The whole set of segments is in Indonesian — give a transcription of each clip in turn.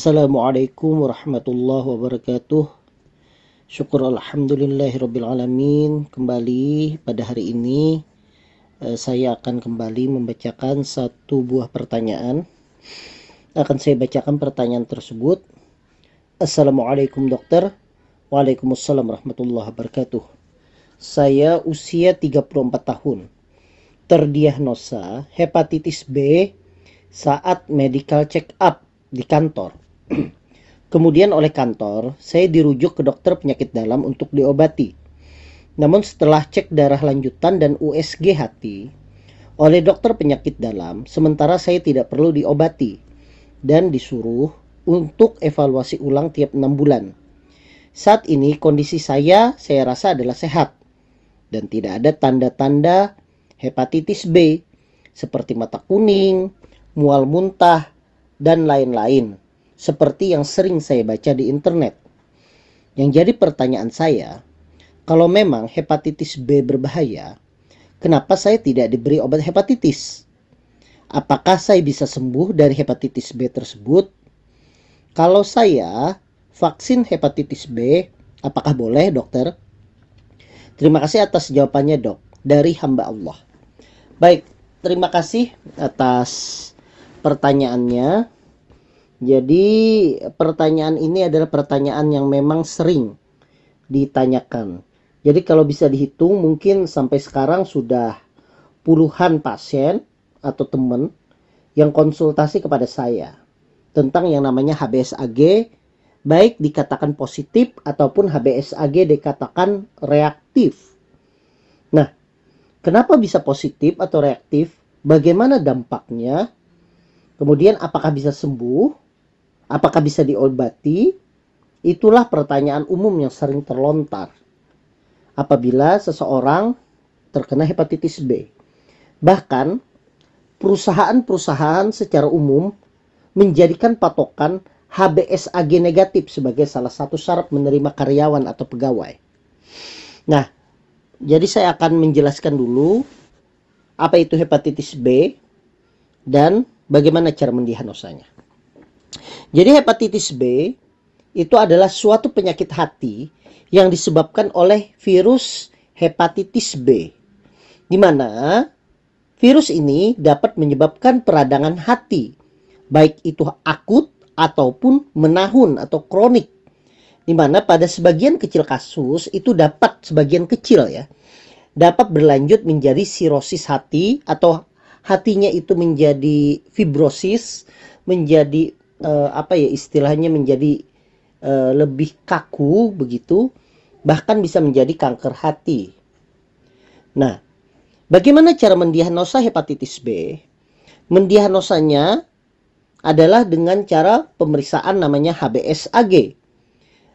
Assalamualaikum warahmatullahi wabarakatuh. Syukur Alhamdulillahirrabbilalamin Kembali pada hari ini eh, Saya akan kembali membacakan satu buah pertanyaan. Akan saya bacakan pertanyaan tersebut. Assalamualaikum dokter. Waalaikumsalam warahmatullahi wabarakatuh. Saya usia 34 tahun. Terdiagnosa hepatitis B saat medical check up di kantor. Kemudian oleh kantor, saya dirujuk ke dokter penyakit dalam untuk diobati. Namun setelah cek darah lanjutan dan USG hati oleh dokter penyakit dalam, sementara saya tidak perlu diobati dan disuruh untuk evaluasi ulang tiap enam bulan. Saat ini kondisi saya saya rasa adalah sehat dan tidak ada tanda-tanda hepatitis B seperti mata kuning, mual muntah, dan lain-lain, seperti yang sering saya baca di internet. Yang jadi pertanyaan saya, kalau memang hepatitis B berbahaya, kenapa saya tidak diberi obat hepatitis? Apakah saya bisa sembuh dari hepatitis B tersebut? Kalau saya vaksin hepatitis B, apakah boleh, dokter? Terima kasih atas jawabannya, dok, dari hamba Allah. Baik, terima kasih atas pertanyaannya. Jadi pertanyaan ini adalah pertanyaan yang memang sering ditanyakan. Jadi kalau bisa dihitung mungkin sampai sekarang sudah puluhan pasien atau teman yang konsultasi kepada saya tentang yang namanya HBsAg baik dikatakan positif ataupun HBsAg dikatakan reaktif. Nah, kenapa bisa positif atau reaktif? Bagaimana dampaknya? Kemudian apakah bisa sembuh? Apakah bisa diobati? Itulah pertanyaan umum yang sering terlontar. Apabila seseorang terkena hepatitis B. Bahkan perusahaan-perusahaan secara umum menjadikan patokan HBsAg negatif sebagai salah satu syarat menerima karyawan atau pegawai. Nah, jadi saya akan menjelaskan dulu apa itu hepatitis B dan bagaimana cara mendiagnosanya. Jadi hepatitis B itu adalah suatu penyakit hati yang disebabkan oleh virus hepatitis B. Di mana virus ini dapat menyebabkan peradangan hati, baik itu akut ataupun menahun atau kronik. Di mana pada sebagian kecil kasus itu dapat sebagian kecil ya dapat berlanjut menjadi sirosis hati atau hatinya itu menjadi fibrosis, menjadi uh, apa ya istilahnya menjadi uh, lebih kaku begitu, bahkan bisa menjadi kanker hati. Nah, bagaimana cara mendiagnosa hepatitis B? Mendiagnosanya adalah dengan cara pemeriksaan namanya HBsAg.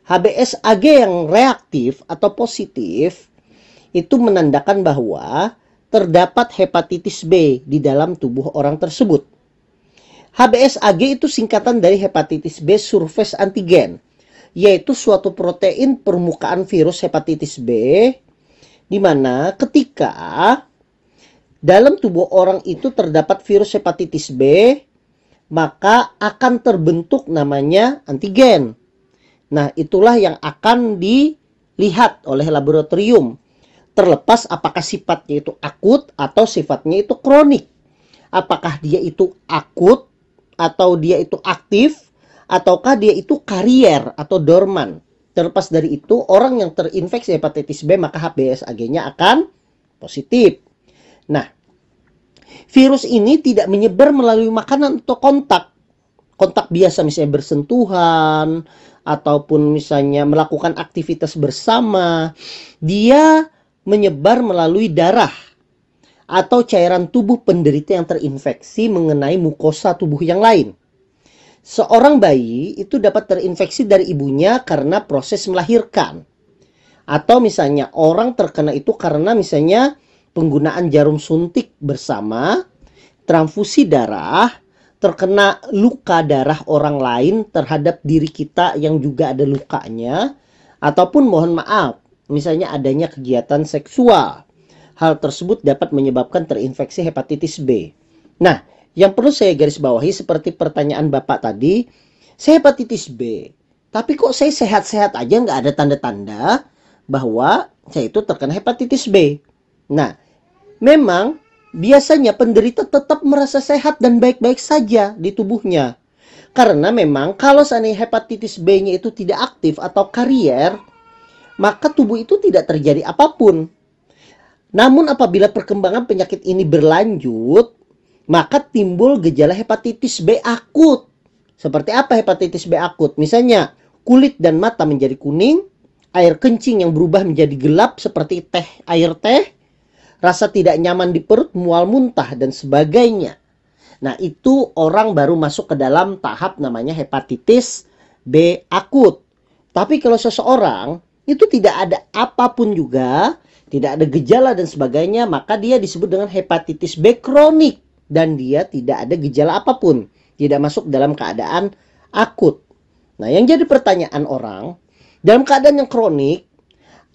HBsAg yang reaktif atau positif itu menandakan bahwa terdapat hepatitis B di dalam tubuh orang tersebut. HBsAg itu singkatan dari hepatitis B surface antigen, yaitu suatu protein permukaan virus hepatitis B di mana ketika dalam tubuh orang itu terdapat virus hepatitis B, maka akan terbentuk namanya antigen. Nah, itulah yang akan dilihat oleh laboratorium terlepas apakah sifatnya itu akut atau sifatnya itu kronik. Apakah dia itu akut atau dia itu aktif ataukah dia itu karier atau dorman. Terlepas dari itu, orang yang terinfeksi hepatitis B maka HBsAg-nya akan positif. Nah, virus ini tidak menyebar melalui makanan atau kontak. Kontak biasa misalnya bersentuhan ataupun misalnya melakukan aktivitas bersama. Dia menyebar melalui darah atau cairan tubuh penderita yang terinfeksi mengenai mukosa tubuh yang lain. Seorang bayi itu dapat terinfeksi dari ibunya karena proses melahirkan. Atau misalnya orang terkena itu karena misalnya penggunaan jarum suntik bersama, transfusi darah, terkena luka darah orang lain terhadap diri kita yang juga ada lukanya, ataupun mohon maaf, misalnya adanya kegiatan seksual. Hal tersebut dapat menyebabkan terinfeksi hepatitis B. Nah, yang perlu saya garis bawahi seperti pertanyaan Bapak tadi, saya hepatitis B. Tapi kok saya sehat-sehat aja nggak ada tanda-tanda bahwa saya itu terkena hepatitis B. Nah, memang biasanya penderita tetap merasa sehat dan baik-baik saja di tubuhnya. Karena memang kalau seandainya hepatitis B-nya itu tidak aktif atau karier, maka tubuh itu tidak terjadi apa pun. Namun apabila perkembangan penyakit ini berlanjut, maka timbul gejala hepatitis B akut. Seperti apa hepatitis B akut? Misalnya, kulit dan mata menjadi kuning, air kencing yang berubah menjadi gelap seperti teh air teh, rasa tidak nyaman di perut, mual muntah dan sebagainya. Nah, itu orang baru masuk ke dalam tahap namanya hepatitis B akut. Tapi kalau seseorang itu tidak ada apa pun juga, tidak ada gejala dan sebagainya, maka dia disebut dengan hepatitis B kronik dan dia tidak ada gejala apa pun tidak masuk dalam keadaan akut. Nah, yang jadi pertanyaan orang, dalam keadaan yang kronik,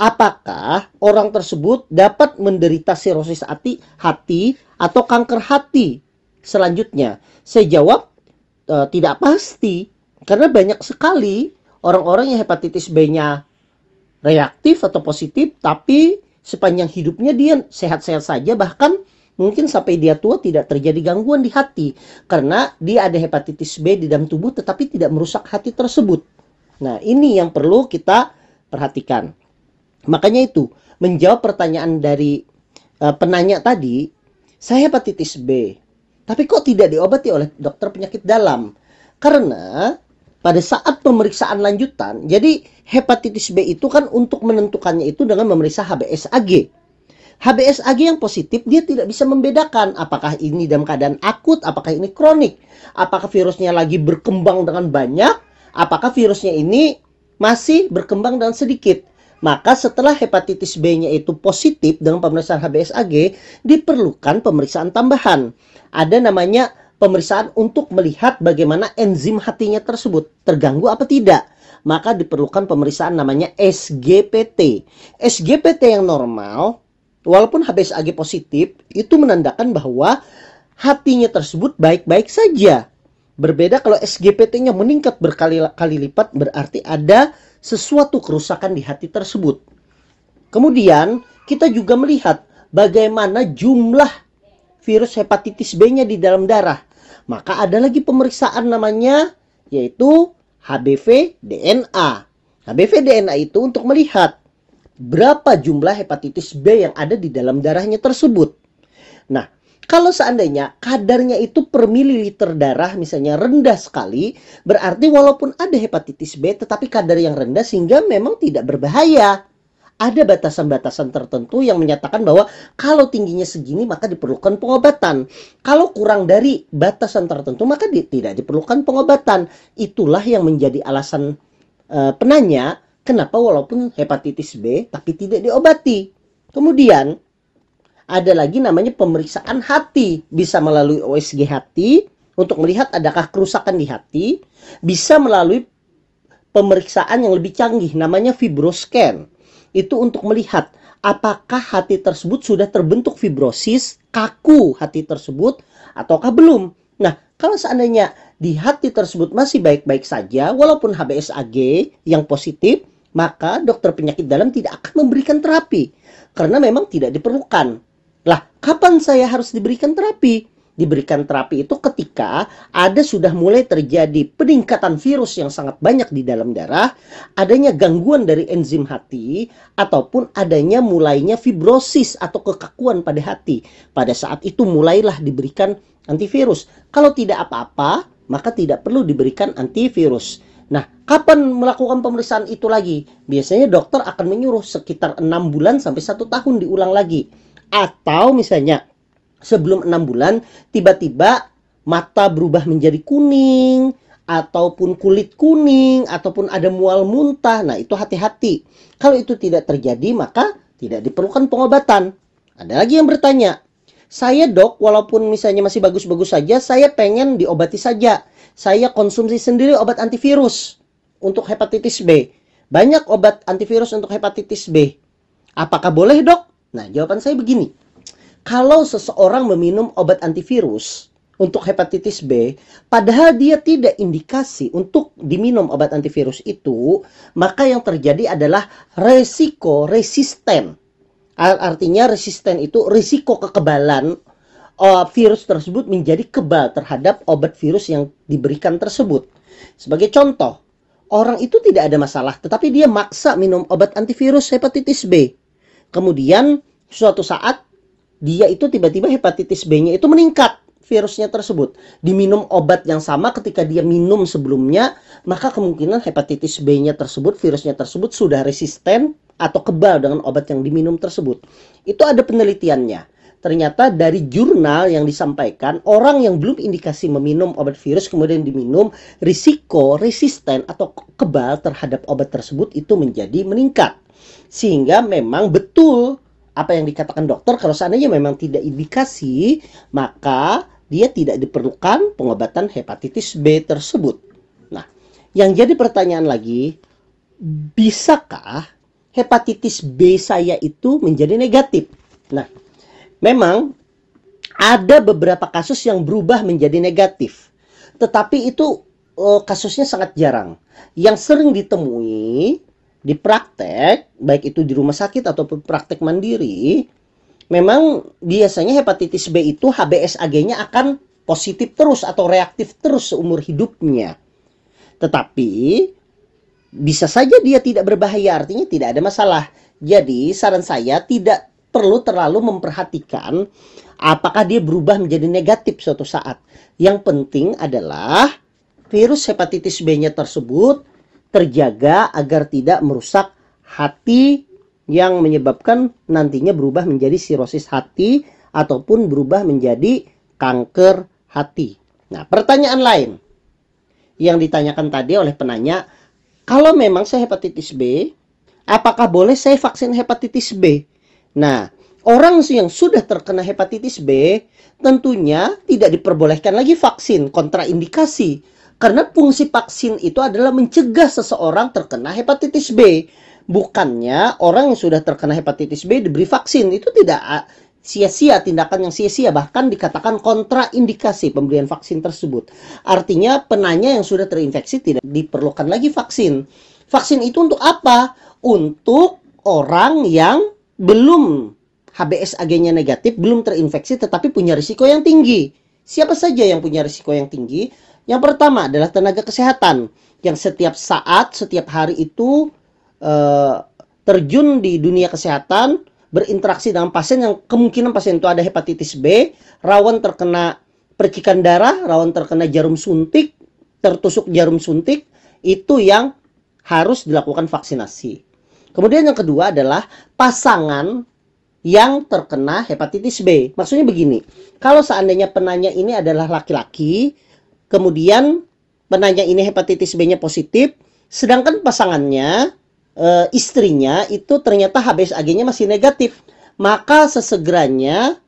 apakah orang tersebut dapat menderita sirosis hati, hati atau kanker hati selanjutnya? Saya jawab e, tidak pasti, karena banyak sekali orang-orang yang hepatitis B-nya reaktif atau positif, tapi sepanjang hidupnya dia sehat-sehat saja, bahkan mungkin sampai dia tua tidak terjadi gangguan di hati karena dia ada hepatitis B di dalam tubuh tetapi tidak merusak hati tersebut. Nah, ini yang perlu kita perhatikan. Makanya itu, menjawab pertanyaan dari uh, penanya tadi, saya hepatitis B. Tapi kok tidak diobati oleh dokter penyakit dalam? Karena pada saat pemeriksaan lanjutan, jadi hepatitis B itu kan untuk menentukannya itu dengan memeriksa HBsAg. HBsAg yang positif dia tidak bisa membedakan apakah ini dalam keadaan akut, apakah ini kronik, apakah virusnya lagi berkembang dengan banyak, apakah virusnya ini masih berkembang dengan sedikit. Maka setelah hepatitis B-nya itu positif dengan pemeriksaan HBsAg, diperlukan pemeriksaan tambahan. Ada namanya pemeriksaan untuk melihat bagaimana enzim hatinya tersebut terganggu apa tidak. Maka diperlukan pemeriksaan namanya SGPT. SGPT yang normal walaupun HBsAg positif, itu menandakan bahwa hatinya tersebut baik-baik saja. Berbeda kalau SGPT-nya meningkat berkali-kali lipat berarti ada sesuatu kerusakan di hati tersebut. Kemudian kita juga melihat bagaimana jumlah virus hepatitis B-nya di dalam darah. Maka ada lagi pemeriksaan namanya yaitu HBV DNA. HBV DNA itu untuk melihat berapa jumlah hepatitis B yang ada di dalam darahnya tersebut. Nah, kalau seandainya kadarnya itu per mililiter darah misalnya rendah sekali, berarti walaupun ada hepatitis B tetapi kadar yang rendah sehingga memang tidak berbahaya. Ada batasan-batasan tertentu yang menyatakan bahwa kalau tingginya segini maka diperlukan pengobatan. Kalau kurang dari batasan tertentu maka di, tidak diperlukan pengobatan. Itulah yang menjadi alasan uh, penanya Kenapa walaupun hepatitis B tapi tidak diobati? Kemudian ada lagi namanya pemeriksaan hati, bisa melalui OSG hati untuk melihat adakah kerusakan di hati, bisa melalui pemeriksaan yang lebih canggih namanya fibroscan. Itu untuk melihat apakah hati tersebut sudah terbentuk fibrosis, kaku hati tersebut ataukah belum. Nah, kalau seandainya di hati tersebut masih baik-baik saja walaupun HBsAg yang positif maka dokter penyakit dalam tidak akan memberikan terapi karena memang tidak diperlukan. Lah, kapan saya harus diberikan terapi? Diberikan terapi itu ketika ada sudah mulai terjadi peningkatan virus yang sangat banyak di dalam darah, adanya gangguan dari enzim hati, ataupun adanya mulainya fibrosis atau kekakuan pada hati. Pada saat itu mulailah diberikan antivirus. Kalau tidak apa-apa, maka tidak perlu diberikan antivirus. Nah, kapan melakukan pemeriksaan itu lagi? Biasanya dokter akan menyuruh sekitar enam bulan sampai satu tahun diulang lagi. Atau misalnya sebelum enam bulan tiba-tiba mata berubah menjadi kuning ataupun kulit kuning ataupun ada mual muntah. Nah, itu hati-hati. Kalau itu tidak terjadi maka tidak diperlukan pengobatan. Ada lagi yang bertanya, saya dok, walaupun misalnya masih bagus-bagus saja, saya pengen diobati saja saya konsumsi sendiri obat antivirus untuk hepatitis B. Banyak obat antivirus untuk hepatitis B. Apakah boleh, Dok? Nah, jawaban saya begini. Kalau seseorang meminum obat antivirus untuk hepatitis B, padahal dia tidak indikasi untuk diminum obat antivirus itu, maka yang terjadi adalah resiko resisten. Artinya resisten itu risiko kekebalan uh, virus tersebut menjadi kebal terhadap obat virus yang diberikan tersebut. Sebagai contoh, orang itu tidak ada masalah, tetapi dia maksa minum obat antivirus hepatitis B. Kemudian suatu saat dia itu tiba-tiba hepatitis B-nya itu meningkat virusnya tersebut. Diminum obat yang sama ketika dia minum sebelumnya, maka kemungkinan hepatitis B-nya tersebut, virusnya tersebut sudah resisten atau kebal dengan obat yang diminum tersebut. Itu ada penelitiannya. Ternyata dari jurnal yang disampaikan, orang yang belum indikasi meminum obat virus kemudian diminum, risiko resisten atau kebal terhadap obat tersebut itu menjadi meningkat. Sehingga memang betul apa yang dikatakan dokter kalau seandainya memang tidak indikasi, maka dia tidak diperlukan pengobatan hepatitis B tersebut. Nah, yang jadi pertanyaan lagi, bisakah hepatitis B saya itu menjadi negatif? Nah, memang ada beberapa kasus yang berubah menjadi negatif. Tetapi itu uh, kasusnya sangat jarang. Yang sering ditemui di praktek, baik itu di rumah sakit ataupun praktek mandiri, memang biasanya hepatitis B itu HBsAg-nya akan positif terus atau reaktif terus seumur hidupnya. Tetapi bisa saja dia tidak berbahaya, artinya tidak ada masalah. Jadi saran saya tidak perlu terlalu memperhatikan apakah dia berubah menjadi negatif suatu saat. Yang penting adalah virus hepatitis B-nya tersebut terjaga agar tidak merusak hati yang menyebabkan nantinya berubah menjadi sirosis hati ataupun berubah menjadi kanker hati. Nah, pertanyaan lain yang ditanyakan tadi oleh penanya, kalau memang saya hepatitis B, apakah boleh saya vaksin hepatitis B? Nah, orang yang sudah terkena hepatitis B tentunya tidak diperbolehkan lagi vaksin kontraindikasi karena fungsi vaksin itu adalah mencegah seseorang terkena hepatitis B bukannya orang yang sudah terkena hepatitis B diberi vaksin itu tidak ah, sia-sia tindakan yang sia-sia bahkan dikatakan kontraindikasi pemberian vaksin tersebut. Artinya penanya yang sudah terinfeksi tidak diperlukan lagi vaksin. Vaksin itu untuk apa? Untuk orang yang belum HBsAg-nya negatif, belum terinfeksi tetapi punya risiko yang tinggi. Siapa saja yang punya risiko yang tinggi? Yang pertama adalah tenaga kesehatan yang setiap saat, setiap hari itu uh, terjun di dunia kesehatan, berinteraksi dengan pasien yang kemungkinan pasien itu ada hepatitis B, rawan terkena percikan darah, rawan terkena jarum suntik, tertusuk jarum suntik, itu yang harus dilakukan vaksinasi. Kemudian yang kedua adalah pasangan yang terkena hepatitis B. Maksudnya begini, kalau seandainya penanya ini adalah laki-laki, kemudian penanya ini hepatitis B-nya positif, sedangkan pasangannya uh, istrinya itu ternyata HBsAg-nya masih negatif, maka sesegeranya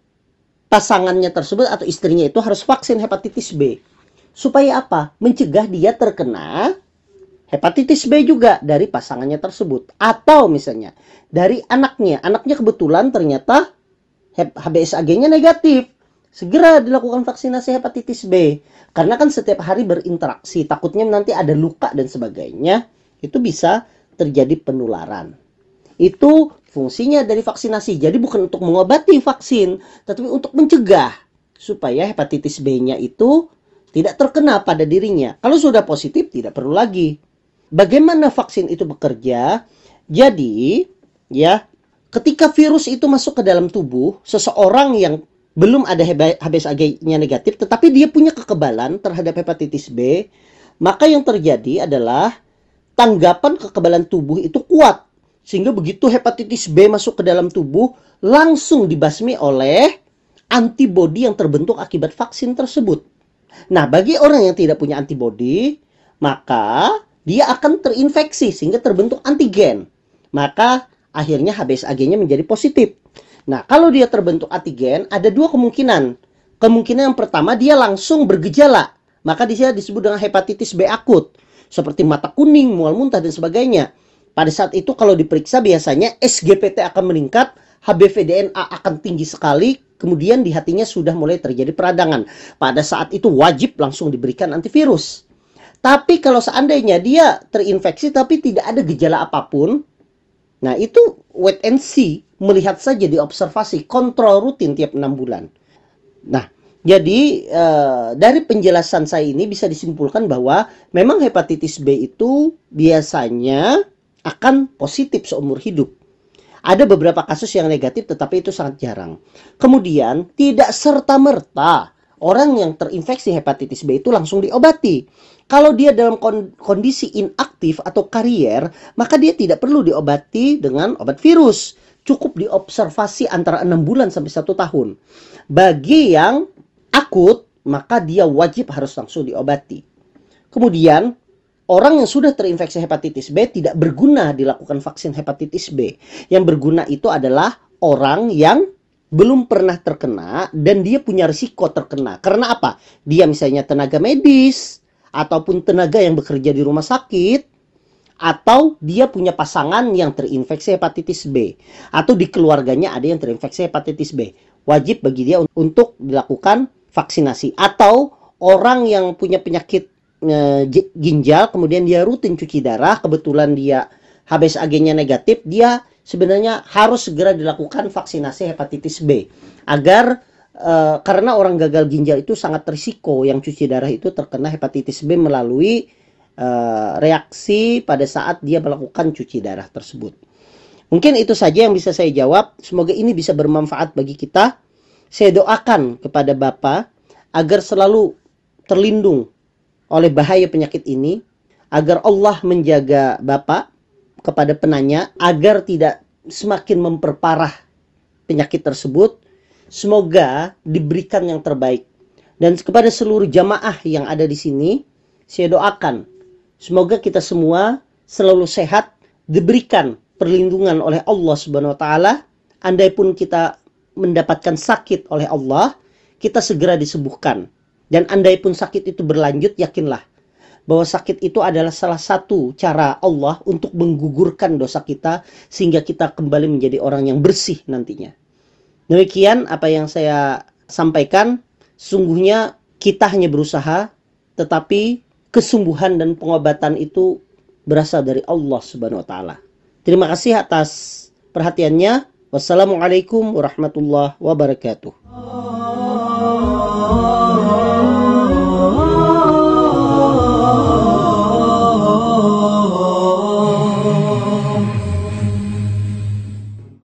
pasangannya tersebut atau istrinya itu harus vaksin hepatitis B. Supaya apa? Mencegah dia terkena hepatitis B juga dari pasangannya tersebut. Atau misalnya dari anaknya. Anaknya kebetulan ternyata HBsAg-nya negatif. Segera dilakukan vaksinasi hepatitis B. Karena kan setiap hari berinteraksi. Takutnya nanti ada luka dan sebagainya. Itu bisa terjadi penularan. Itu fungsinya dari vaksinasi. Jadi bukan untuk mengobati vaksin, tetapi untuk mencegah supaya hepatitis B-nya itu tidak terkena pada dirinya. Kalau sudah positif tidak perlu lagi. Bagaimana vaksin itu bekerja? Jadi, ya, ketika virus itu masuk ke dalam tubuh seseorang yang belum ada HBsAg-nya negatif tetapi dia punya kekebalan terhadap hepatitis B, maka yang terjadi adalah tanggapan kekebalan tubuh itu kuat. Sehingga begitu hepatitis B masuk ke dalam tubuh, langsung dibasmi oleh antibodi yang terbentuk akibat vaksin tersebut. Nah, bagi orang yang tidak punya antibodi, maka dia akan terinfeksi sehingga terbentuk antigen. Maka akhirnya HBsAg-nya menjadi positif. Nah, kalau dia terbentuk antigen, ada dua kemungkinan. Kemungkinan yang pertama dia langsung bergejala. Maka dia disebut dengan hepatitis B akut seperti mata kuning, mual muntah dan sebagainya. Pada saat itu kalau diperiksa biasanya SGPT akan meningkat, HBV-DNA akan tinggi sekali, kemudian di hatinya sudah mulai terjadi peradangan. Pada saat itu wajib langsung diberikan antivirus. Tapi kalau seandainya dia terinfeksi tapi tidak ada gejala apa pun, nah itu wait and see, melihat saja di observasi, kontrol rutin tiap enam bulan. Nah, jadi uh, dari penjelasan saya ini bisa disimpulkan bahwa memang hepatitis B itu biasanya akan positif seumur hidup. Ada beberapa kasus yang negatif tetapi itu sangat jarang. Kemudian tidak serta-merta orang yang terinfeksi hepatitis B itu langsung diobati. Kalau dia dalam kondisi inaktif atau karier, maka dia tidak perlu diobati dengan obat virus. Cukup diobservasi antara enam bulan sampai satu tahun. Bagi yang akut, maka dia wajib harus langsung diobati. Kemudian orang yang sudah terinfeksi hepatitis B tidak berguna dilakukan vaksin hepatitis B. Yang berguna itu adalah orang yang belum pernah terkena dan dia punya risiko terkena. Karena apa? Dia misalnya tenaga medis ataupun tenaga yang bekerja di rumah sakit atau dia punya pasangan yang terinfeksi hepatitis B atau di keluarganya ada yang terinfeksi hepatitis B. Wajib bagi dia untuk dilakukan vaksinasi atau orang yang punya penyakit ginjal kemudian dia rutin cuci darah kebetulan dia HBsAg-nya negatif dia sebenarnya harus segera dilakukan vaksinasi hepatitis B agar uh, karena orang gagal ginjal itu sangat risiko yang cuci darah itu terkena hepatitis B melalui uh, reaksi pada saat dia melakukan cuci darah tersebut. Mungkin itu saja yang bisa saya jawab. Semoga ini bisa bermanfaat bagi kita. Saya doakan kepada Bapak agar selalu terlindung oleh bahaya penyakit ini agar Allah menjaga Bapak kepada penanya agar tidak semakin memperparah penyakit tersebut. Semoga diberikan yang terbaik. Dan kepada seluruh jamaah yang ada di sini, saya doakan semoga kita semua selalu sehat, diberikan perlindungan oleh Allah Subhanahu wa taala. Andai pun kita mendapatkan sakit oleh Allah, kita segera disembuhkan dan andai pun sakit itu berlanjut, yakinlah bahwa sakit itu adalah salah satu cara Allah untuk menggugurkan dosa kita sehingga kita kembali menjadi orang yang bersih nantinya. Demikian apa yang saya sampaikan. Sungguhnya kita hanya berusaha, tetapi kesembuhan dan pengobatan itu berasal dari Allah Subhanahu wa taala. Terima kasih atas perhatiannya. Wassalamualaikum warahmatullahi wabarakatuh.